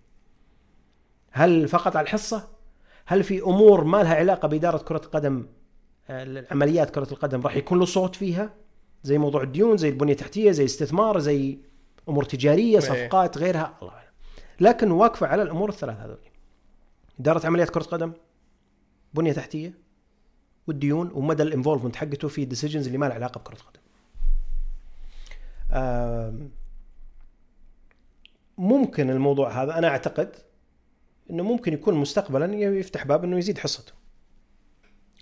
A: هل فقط على الحصة؟ هل في أمور ما لها علاقة بإدارة كرة القدم آه، عمليات كرة القدم راح يكون له صوت فيها؟ زي موضوع الديون زي البنية التحتية زي استثمار زي أمور تجارية صفقات غيرها. الله أعلم. لكن واقفة على الأمور الثلاث هذول. إدارة عمليات كرة قدم بنية تحتية والديون ومدى ال involvement حقته في ال decisions اللي ما لها علاقة بكرة القدم. ممكن الموضوع هذا أنا أعتقد إنه ممكن يكون مستقبلا يفتح باب إنه يزيد حصته.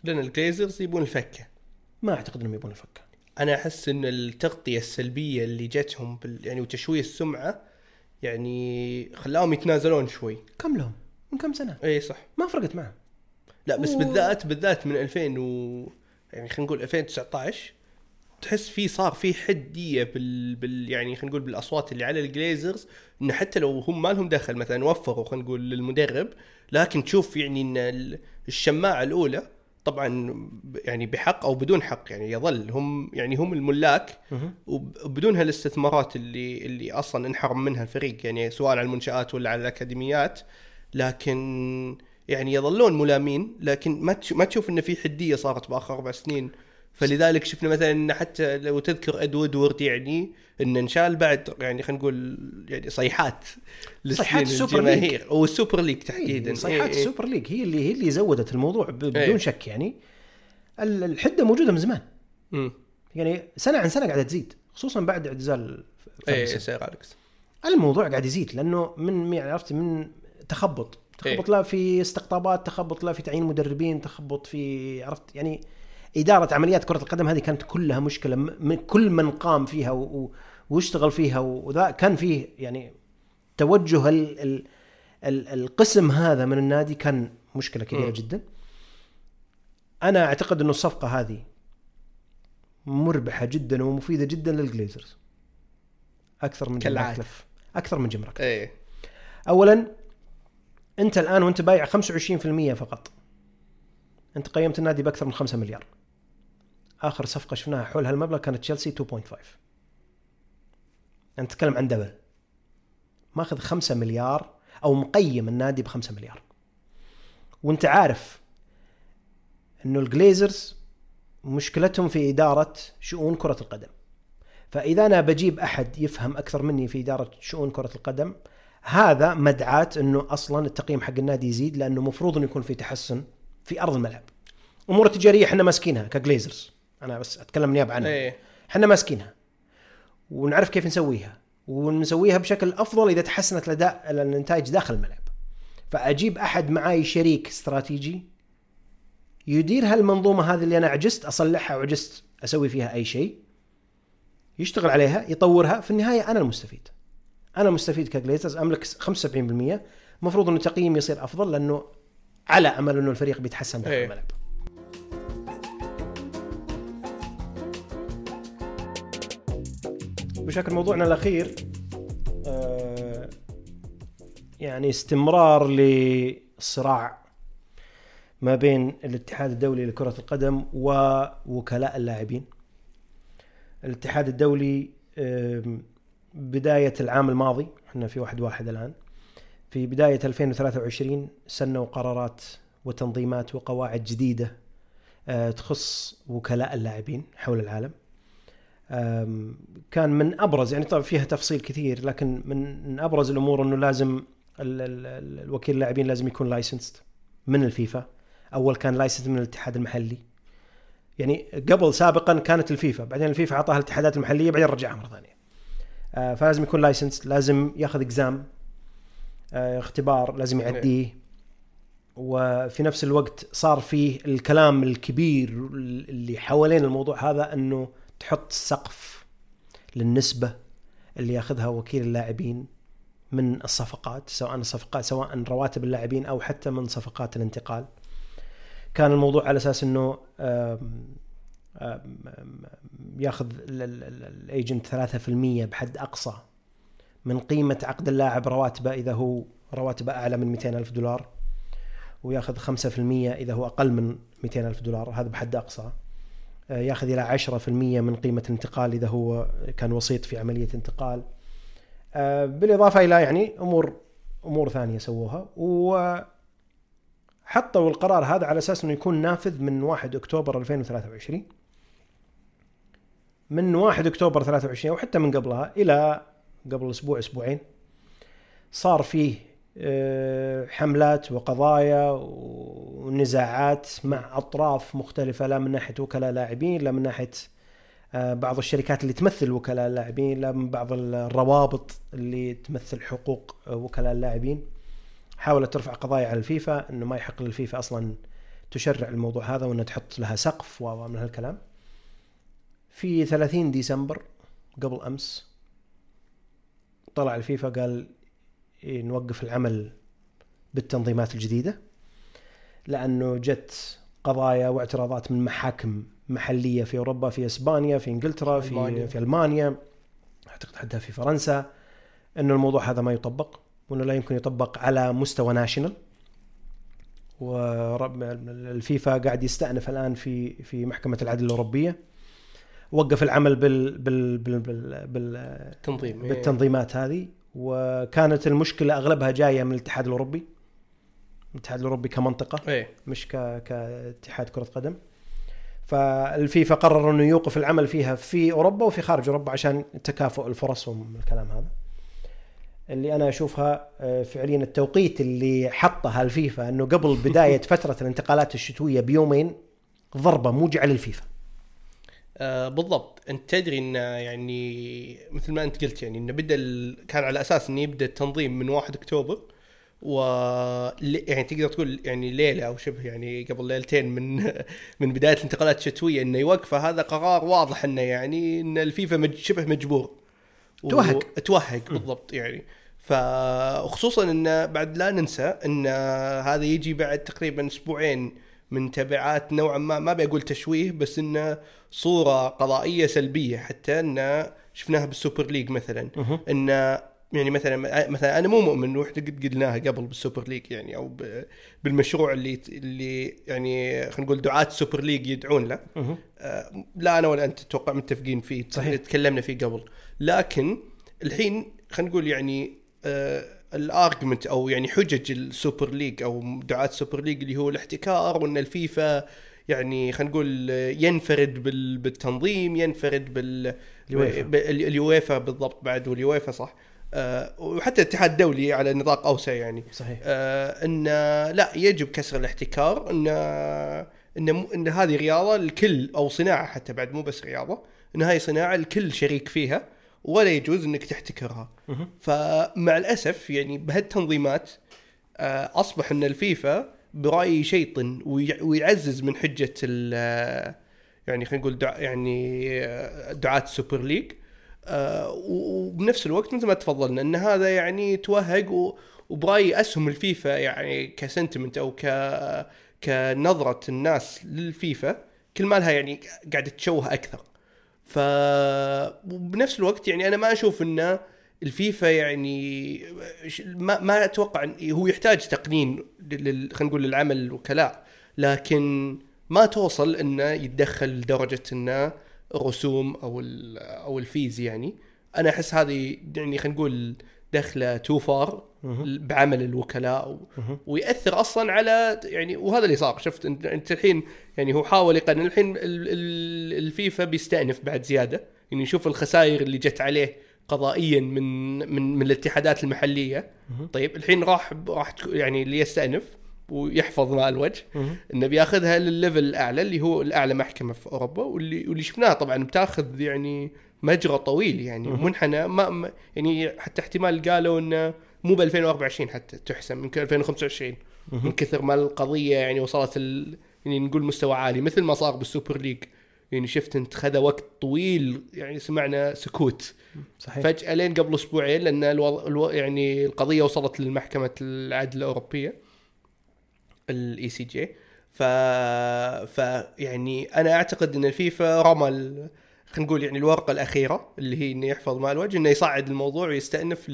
B: لأن الجليزرز يبون الفكة.
A: ما أعتقد إنهم يبون الفكة.
B: أنا أحس ان التغطية السلبية اللي جتهم بال يعني وتشويه السمعة يعني خلاهم يتنازلون شوي.
A: كم لهم؟ من كم سنة؟
B: اي صح.
A: ما فرقت معهم.
B: لا بس بالذات بالذات من 2000 و يعني خلينا نقول 2019 تحس في صار في حدية بال, بال يعني خلينا نقول بالأصوات اللي على الجليزرز إنه حتى لو هم ما لهم دخل مثلا وفروا خلينا نقول للمدرب لكن تشوف يعني إن الشماعة الأولى طبعا يعني بحق أو بدون حق يعني يظل هم يعني هم الملاك وبدون هالاستثمارات اللي اللي أصلا انحرم منها الفريق يعني سواء على المنشآت ولا على الأكاديميات لكن يعني يظلون ملامين لكن ما ما تشوف انه في حدية صارت بآخر أربع سنين. فلذلك شفنا مثلا إن حتى لو تذكر اد وودورد يعني انه انشال بعد يعني خلينا نقول يعني صيحات
A: صيحات السوبر ليج.
B: والسوبر ليج تحديدا.
A: إيه صيحات إيه السوبر ليج هي اللي هي اللي زودت الموضوع بدون إيه. شك يعني. الحدة موجودة من زمان. م. يعني سنة عن سنة قاعدة تزيد خصوصا بعد اعتزال
B: اي سير أليكس.
A: الموضوع قاعد يزيد لأنه من يعني عرفت من تخبط. تخبط إيه؟ لا في استقطابات تخبط لا في تعيين مدربين تخبط في عرفت؟ يعني إدارة عمليات كرة القدم هذه كانت كلها مشكلة من كل من قام فيها و... واشتغل فيها وذا كان فيه يعني توجه ال... ال... ال... القسم هذا من النادي كان مشكلة كبيرة م. جدا. أنا أعتقد إنه الصفقة هذه مربحة جدا ومفيدة جدا للجليزرز. أكثر من جيم أكثر من جيم
B: إيه.
A: اولا انت الآن وانت بايع 25% فقط. انت قيمت النادي بأكثر من 5 مليار. آخر صفقة شفناها حول هالمبلغ كانت تشيلسي 2.5 يعني تتكلم عن دبل. ماخذ 5 مليار أو مقيم النادي ب 5 مليار. وانت عارف إنه الجليزرز مشكلتهم في إدارة شؤون كرة القدم. فإذا أنا بجيب أحد يفهم أكثر مني في إدارة شؤون كرة القدم هذا مدعاة إنه أصلا التقييم حق النادي يزيد لأنه المفروض إنه يكون في تحسن في أرض الملعب. أمور التجارية إحنا ماسكينها كجليزرز أنا بس أتكلم نيابة عنها.
B: إيه.
A: إحنا ماسكينها ونعرف كيف نسويها ونسويها بشكل أفضل إذا تحسنت الاداء النتائج داخل الملعب. فأجيب أحد معاي شريك استراتيجي يدير هالمنظومة هذه اللي أنا عجزت أصلحها وعجزت أسوي فيها أي شيء يشتغل عليها يطورها في النهاية أنا المستفيد. أنا مستفيد كجليزرز أملك 75% المفروض إنه تقييمي يصير أفضل لأنه على أمل إنه الفريق بيتحسن داخل
B: إيه.
A: الملعب. بشكل موضوعنا الأخير آه يعني استمرار للصراع ما بين الاتحاد الدولي لكرة القدم ووكلاء اللاعبين. الاتحاد الدولي بداية العام الماضي إحنا في واحد واحد الآن. في بداية 2023 سنوا قرارات وتنظيمات وقواعد جديدة آه، تخص وكلاء اللاعبين حول العالم. كان من أبرز يعني طبعا فيها تفصيل كثير لكن من أبرز الأمور إنه لازم الوكيل اللاعبين لازم يكون licensed من الفيفا. أول كان license من الاتحاد المحلي. يعني قبل سابقا كانت الفيفا بعدين الفيفا أعطاها الاتحادات المحلية بعدين رجعها مرة ثانية. فلازم يكون لايسنس لازم ياخذ اكزام آه، اختبار لازم يعديه. وفي نفس الوقت صار فيه الكلام الكبير اللي حوالين الموضوع هذا إنه تحط سقف للنسبة اللي ياخذها وكيل اللاعبين من الصفقات سواء الصفقات سواء رواتب اللاعبين أو حتى من صفقات الانتقال. كان الموضوع على أساس إنه ياخذ الايجنت 3% بحد أقصى من قيمة عقد اللاعب رواتبه إذا هو رواتبه أعلى من 200 ألف دولار وياخذ 5% إذا هو أقل من 200 ألف دولار هذا بحد أقصى. آه، ياخذ إلى 10% من قيمة الانتقال إذا هو كان وسيط في عملية انتقال. آه، بالإضافة إلى يعني امور أمور ثانية سووها وحطوا القرار هذا على أساس إنه يكون نافذ من 1 أكتوبر 2023 من 1 أكتوبر 23 أو حتى من قبلها إلى قبل أسبوع أسبوعين صار فيه آه، حملات وقضايا ونزاعات مع أطراف مختلفة لا من ناحية وكلاء لاعبين لا من ناحية آه، بعض الشركات اللي تمثل وكلاء اللاعبين لا من بعض الروابط اللي تمثل حقوق وكلاء اللاعبين حاولت ترفع قضايا على الفيفا إنه ما يحق للفيفا أصلا تشرع الموضوع هذا وإنها تحط لها سقف ومن هالكلام. في 30 ديسمبر قبل أمس طلع الفيفا قال نوقف العمل بالتنظيمات الجديدة لأنه جت قضايا واعتراضات من محاكم محلية في أوروبا في إسبانيا في إنجلترا في ألمانيا. في ألمانيا أعتقد حتى في فرنسا انه الموضوع هذا ما يطبق وإنه لا يمكن يطبق على مستوى national والفيفا قاعد يستأنف الآن في في محكمة العدل الأوروبية وقف العمل بال بال بال بال, بال
B: تنظيم
A: بالتنظيمات هذه. وكانت المشكلة أغلبها جاية من الاتحاد الأوروبي. الاتحاد الأوروبي كمنطقة
B: إيه.
A: مش ك... كاتحاد كرة قدم. فالفيفا قرر إنه يوقف العمل فيها في أوروبا وفي خارج أوروبا عشان تكافؤ الفرص والكلام هذا. اللي أنا أشوفها آه، فعليا التوقيت اللي حطها الفيفا إنه قبل بداية فترة الانتقالات الشتوية بيومين ضربة موجعة للفيفا.
B: آه بالضبط. أنت تدري إن يعني مثل ما أنت قلت يعني انه بدأ ال... كان على أساس انه يبدأ التنظيم من 1 أكتوبر و يعني تقدر تقول يعني ليلة أو شبه يعني قبل ليلتين من من بداية الانتقالات الشتوية إنه يوقفه هذا قرار واضح إنه يعني إن الفيفا مج... شبه مجبور.
A: توهق.
B: و... توهق بالضبط يعني. فخصوصا انه بعد لا ننسى إن هذا يجي بعد تقريبا أسبوعين من تبعات نوعا ما ما بقول تشويه بس إنه صورة قضائية سلبية حتى انه شفناها بالسوبر ليج مثلا. انه يعني مثلا مثلا أنا مو مؤمن وإحنا قد قلناها قبل بالسوبر ليج يعني أو بالمشروع اللي اللي يعني خلينا نقول دعاة السوبر ليج يدعون له. آه لا أنا ولا أنت أتوقع متفقين فيه
A: صحيح.
B: تكلمنا فيه قبل. لكن الحين خلينا نقول يعني آه ال argument أو يعني حجج السوبر ليج أو دعاة السوبر ليج اللي هو الاحتكار وأن الفيفا يعني خلينا نقول ينفرد بالتنظيم ينفرد بال اليويفا. بالضبط بعد واليويفا صح. أه وحتى الاتحاد الدولي على نطاق أوسع يعني.
A: صحيح.
B: أه إن لا يجب كسر الاحتكار. إن إن إن هذه رياضة الكل أو صناعة حتى بعد مو بس رياضة. إن هاي صناعة الكل شريك فيها. ولا يجوز إنك تحتكرها. فمع الأسف يعني بهالتنظيمات آه، أصبح إن الفيفا برأيي يشيطن ويعزز من حجة ال يعني خلينا نقول دع يعني آه، دعاة السوبر ليج. آه، وبنفس الوقت مثل ما تفضلنا إن هذا يعني توهق وبرأيي أسهم الفيفا يعني ك sentiment أو ك كنظرة الناس للفيفا كل مالها يعني قاعدة تشوه أكثر. ف وبنفس الوقت يعني أنا ما أشوف انه الفيفا يعني ما ما أتوقع هو يحتاج تقنين خلينا نقول للعمل الوكلاء لكن ما توصل إنه يتدخل لدرجة إنه رسوم أو أو ال fees يعني. أنا أحس هذه يعني خلينا نقول دخلة too far بعمل الوكلاء ويأثر أصلا على يعني وهذا اللي صار. شفت انت, انت الحين يعني هو حاول يقنن الحين الفيفا بيستأنف بعد زيادة. يعني يشوف الخسائر اللي جت عليه قضائيا من من من الاتحادات المحلية. طيب الحين راح راح يعني اللي يستأنف ويحفظ ماء الوجه. إنه بيأخذها للل level الأعلى اللي هو الأعلى محكمة في أوروبا. واللي واللي شفناه طبعا بتاخذ يعني مجرى طويل يعني منحنى ما يعني حتى احتمال قالوا إنه مو ب 2024 حتى تحسم يمكن 2025 من كثر ما القضية يعني وصلت ال... يعني نقول مستوى عالي مثل ما صار بالسوبر ليج. يعني شفت انت خذ وقت طويل يعني سمعنا سكوت.
A: صحيح.
B: فجأة لين قبل أسبوعين لأن الوض... ألو... يعني القضية وصلت للمحكمه العدل الأوروبية ال ECJ ف ف يعني أنا أعتقد إن الفيفا رمى ال... خلينا نقول يعني الورقة الأخيرة اللي هي إنه يحفظ ماء الوجه إنه يصعد الموضوع ويستأنف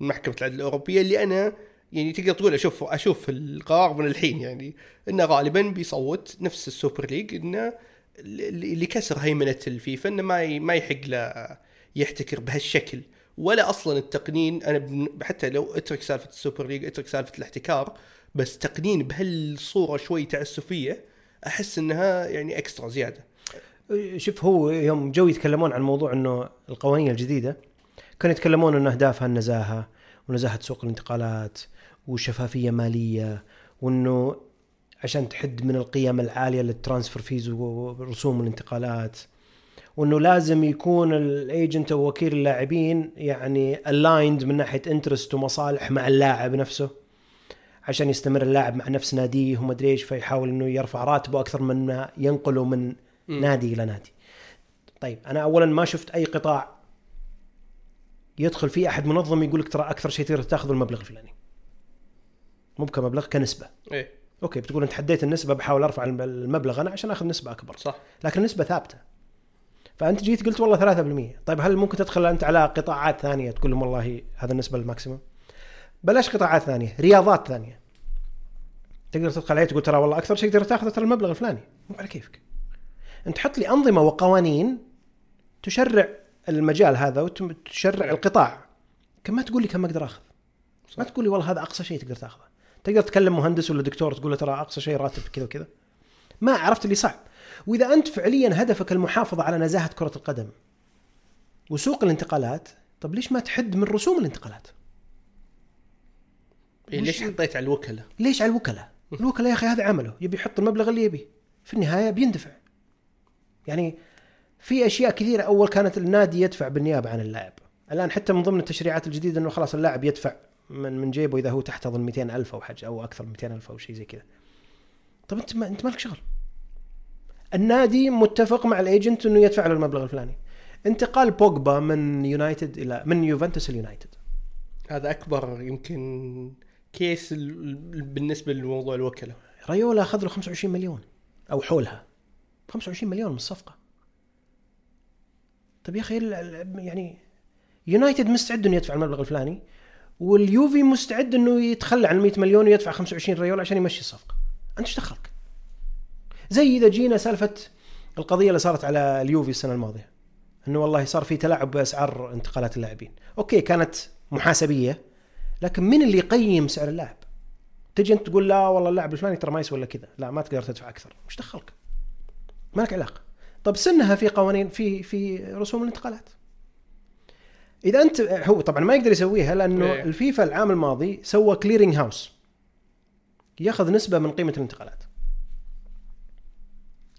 B: للمحكمه العدل الأوروبية اللي أنا يعني تقدر تقول أشوف أشوف القرار من الحين يعني. إنه غالبا بيصوت نفس السوبر ليج إنه ل- لكسر هيمنة الفيفا إنه ما ما يحق له يحتكر بهالشكل. ولا أصلا التقنين أنا حتى لو أترك سالفة السوبر ليج أترك سالفة الاحتكار بس تقنين بهالصورة شوي تعسفية أحس إنها يعني extra زيادة.
A: شوف هو يوم جو يتكلمون عن موضوع إنه القوانين الجديدة كانوا يتكلمون إن اهدافها النزاهه ونزاهة سوق الانتقالات وشفافية مالية وإنه عشان تحد من القيم العالية لل transfer fees ورسوم الانتقالات وإنه لازم يكون ال agent أو وكيل اللاعبين يعني aligned من ناحية interest ومصالح مع اللاعب نفسه عشان يستمر اللاعب مع نفس ناديه وما أدري إيش فيحاول إنه يرفع راتبه أكثر من ما ينقله من. نادي إلى نادي. طيب أنا اولا ما شفت أي قطاع يدخل فيه أحد منظم يقول لك ترى أكثر شيء تقدر تاخذه المبلغ الفلاني. مو كمبلغ كنسبة.
B: إيه
A: أوكي بتقول أنت حديت النسبة بحاول أرفع الم- المبلغ أنا عشان آخذ نسبة أكبر.
B: صح
A: لكن النسبة ثابتة. فأنت جيت قلت والله 3% طيب هل ممكن تدخل أنت على قطاعات ثانية تقول لهم والله هذا النسبة ال maximum بلاش قطاعات ثانية رياضات ثانية تقدر تدخل عليه تقول ترى والله أكثر شيء تقدر تاخذه ترى المبلغ الفلاني مو على كيفك أنت حط لي أنظمة وقوانين تشرع المجال هذا وتشرع القطاع. كم ما تقول لي كم أقدر أخذ؟ ما تقول لي والله هذا أقصى شيء تقدر تأخذه. تقدر تكلم مهندس ولا دكتور تقول له ترى أقصى شيء راتب كذا وكذا. ما عرفت اللي صعب. وإذا أنت فعليا هدفك المحافظة على نزاهة كرة القدم وسوق الانتقالات طب ليش ما تحد من رسوم الانتقالات؟
B: إيه ليش حطيت على الوكلاء؟
A: ليش على الوكلاء؟ الوكلاء يا أخي هذا عمله. يبي يحط المبلغ اللي يبي في النهاية بيندفع. يعني في أشياء كثيرة أول كانت النادي يدفع بالنيابة عن اللاعب. الآن حتى من ضمن التشريعات الجديدة إنه خلاص اللاعب يدفع من من جيبه إذا هو تحت اظن 200 ألف أو حاجة أو أكثر من 200 ألف أو شيء زي كذا. طب أنت ما أنت مالك شغل. النادي متفق مع ال agent إنه يدفع له المبلغ الفلاني. انتقال بوجبا من يونايتد إلى من يوفنتوس اليونايتد.
B: هذا أكبر يمكن case ال- ال- بالنسبة لموضوع الوكلاء
A: رايولا أخذ له 25 مليون أو حولها. 25 مليون من الصفقة. طيب يا أخي يعني يونايتد مستعد إنه يدفع المبلغ الفلاني واليوفي مستعد إنه يتخلى عن 100 مليون ويدفع 25 ريال عشان يمشي الصفقة. أنت إيش دخلك؟ زي إذا جينا سالفة القضية اللي صارت على اليوفي السنة الماضية إنه والله صار في تلاعب بأسعار انتقالات اللاعبين. أوكي كانت محاسبية لكن من اللي يقيم سعر اللاعب؟ تجي أنت تقول لا والله اللاعب الفلاني ترى ما يسوى إلا كذا لا ما تقدر تدفع أكثر. مش دخلك؟ ما لك علاقة. طب سنها في قوانين في في رسوم الانتقالات. إذا أنت هو طبعا ما يقدر يسويها لأنه
B: إيه.
A: الفيفا العام الماضي سوى clearing house ياخذ نسبة من قيمة الانتقالات.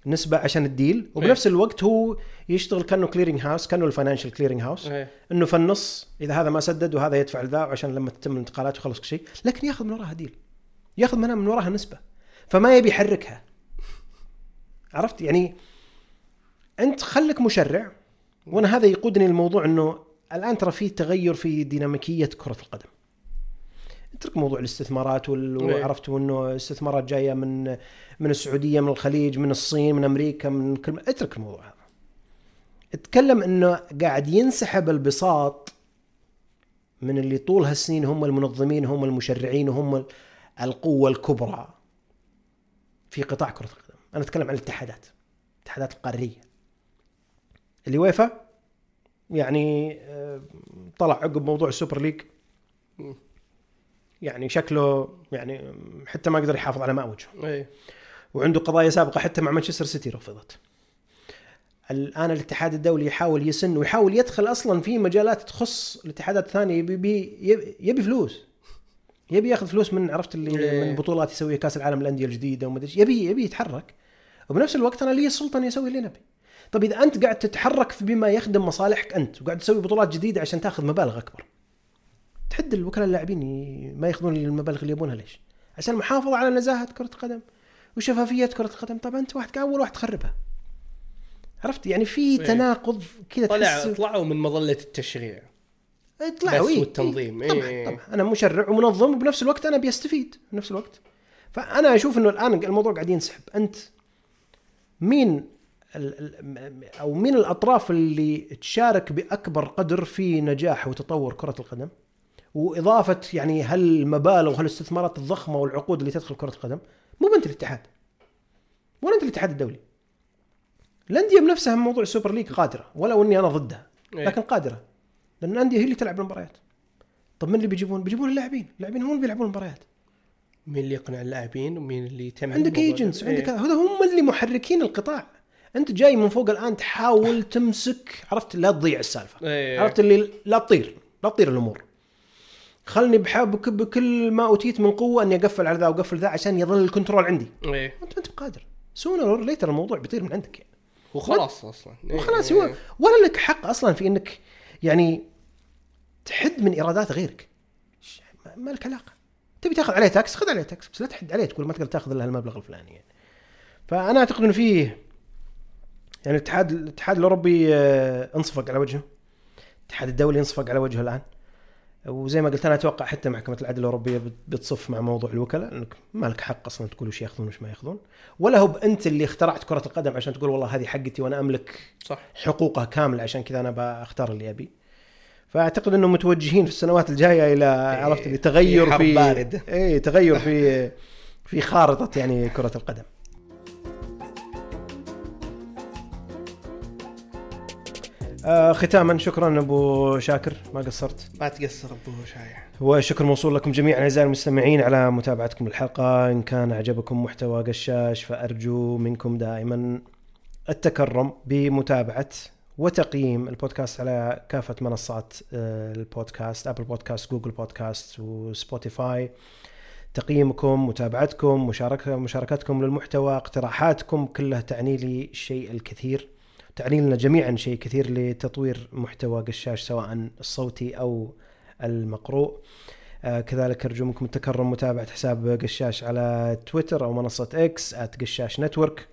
A: نسبة عشان ال deal. وبنفس الوقت هو يشتغل كأنه clearing house كأنه ال financial clearing house
B: إيه.
A: إنه في النص إذا هذا ما سدد وهذا يدفع لذا عشان لما تتم الانتقالات ويخلص كل شيء. لكن ياخذ من وراها deal ياخذ منها من وراها نسبة. فما يبي يحركها. عرفت؟ يعني أنت خليك مشرع. وأنا هذا يقودني للموضوع إنه الآن ترى في تغير في ديناميكية كرة القدم. اترك موضوع الاستثمارات
B: إيه.
A: وعرفت إنه استثمارات جاية من من السعودية من الخليج من الصين من أمريكا من كل اترك الموضوع هذا. اتكلم إنه قاعد ينسحب البساط من اللي طول هالسنين هم المنظمين هم المشرعين وهم ال- القوة الكبرى في قطاع كرة القدم. أنا أتكلم عن الاتحادات الاتحادات القارية. اللي ويفا يعني آه، طلع عقب موضوع السوبر ليج. يعني شكله يعني حتى ما قدر يحافظ على ماء وجهه
B: إيه.
A: وعنده قضايا سابقة حتى مع مانشستر سيتي رفضت الآن الاتحاد الدولي يحاول يسن ويحاول يدخل أصلا في مجالات تخص الاتحادات الثانية. يبي يبي, يبي, فلوس. يبي ياخذ فلوس من عرفت اللي
B: إيه.
A: من بطولات يسويها كأس العالم الانديه الجديدة وما ادري. يبي يبي يتحرك. وبنفس الوقت أنا لي السلطة إني أسوي اللي نبي. طيب إذا أنت قاعد تتحرك في بما يخدم مصالحك أنت وقاعد تسوي بطولات جديدة عشان تاخذ مبالغ أكبر تحد الوكلاء اللاعبين ما ياخذون المبالغ اللي يبونها ليش؟ عشان المحافظه على نزاهة كرة القدم وشفافية كرة القدم طبعا أنت واحد أول واحد تخربها عرفت يعني في
B: إيه.
A: تناقض كذا
B: طلع
A: تحس
B: طلعوا من مظلة التشريع
A: طلعوا
B: بس
A: إيه.
B: والتنظيم،
A: إيه. طبعا
B: إيه.
A: طبعا أنا مشرع ومنظم وبنفس الوقت أنا بيستفيد بنفس الوقت فأنا أشوف إنه الآن الموضوع قاعد ينسحب أنت مين أو مين الأطراف اللي تشارك بأكبر قدر في نجاح وتطور كرة القدم وإضافة يعني هالمبالغ وهالاستثمارات الضخمة والعقود اللي تدخل كرة القدم مو انت الاتحاد ولا أنت الاتحاد الدولي الأندية بنفسها من موضوع السوبر ليج قادرة ولو إني أنا ضدها
B: إيه.
A: لكن قادرة لأن الأندية هي اللي تلعب المباريات طب من اللي بيجيبون؟ بيجيبون اللاعبين، اللاعبين هم اللي بيلعبون المباريات
B: مين اللي يقنع اللاعبين ومين اللي يتم
A: عندك؟ agents
B: إيه.
A: عندك هذا هم اللي محركين القطاع انت جاي من فوق الان تحاول تمسك عرفت؟ لا تضيع السالفة.
B: إيه.
A: عرفت اللي لا تطير لا تطير الأمور. خلني بحارب بكل ما أوتيت من قوة إني أقفل على ذا وأقفل ذا عشان يظل ال control عندي.
B: إيه.
A: انت ما أنت بقادر sooner or later الموضوع بيطير من عندك يعني.
B: وخلاص أصلا. إيه.
A: وخلاص هو ولا لك حق أصلا في إنك يعني تحد من إيرادات غيرك. ما لك علاقة. تبي تاخذ عليه tax؟ خذ عليه tax بس لا تحد عليه تقول ما تقدر تاخذ إلا المبلغ الفلاني يعني. فأنا أعتقد إنه فيه يعني الاتحاد الاتحاد الأوروبي آه، انصفق على وجهه. الاتحاد الدولي انصفق على وجهه الآن. وزي ما قلت أنا أتوقع حتى محكمة العدل الأوروبية بت- بتصف مع موضوع الوكلاء إنك ما لك حق أصلا تقول وش ياخذون وش ما ياخذون. ولا هو انت اللي اخترعت كرة القدم عشان تقول والله هذه حقتي وأنا أملك
B: صح.
A: حقوقها كاملة عشان كذا أنا بختار اللي أبي. فأعتقد إنهم متوجهين في السنوات الجاية إلى عرفت اللي تغير
B: في حرب
A: في
B: باردة.
A: اي تغير في في خارطة يعني كرة القدم. آه ختاما شكرا أبو شاكر. ما قصرت؟
B: ما تقصر أبو شايع.
A: وشكر موصول لكم جميعا. أعزائي المستمعين على متابعتكم للحلقه إن كان عجبكم محتوى قشاش فأرجو منكم دائما التكرم بمتابعة وتقييم البودكاست على كافة منصات آه، البودكاست Apple Podcast Google Podcast و Spotify. تقييمكم متابعتكم مشاركة مشاركتكم للمحتوى اقتراحاتكم كلها تعني لي الشيء الكثير. تعني لنا جميعا شيء كثير لتطوير محتوى قشاش سواء الصوتي أو المقروء. آه كذلك ارجو منكم التكرم متابعة حساب قشاش على تويتر أو منصة إكس @قشاش network.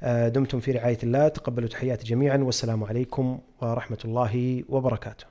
A: آه دمتم في رعاية الله تقبلوا تحياتي جميعا والسلام عليكم ورحمة الله وبركاته.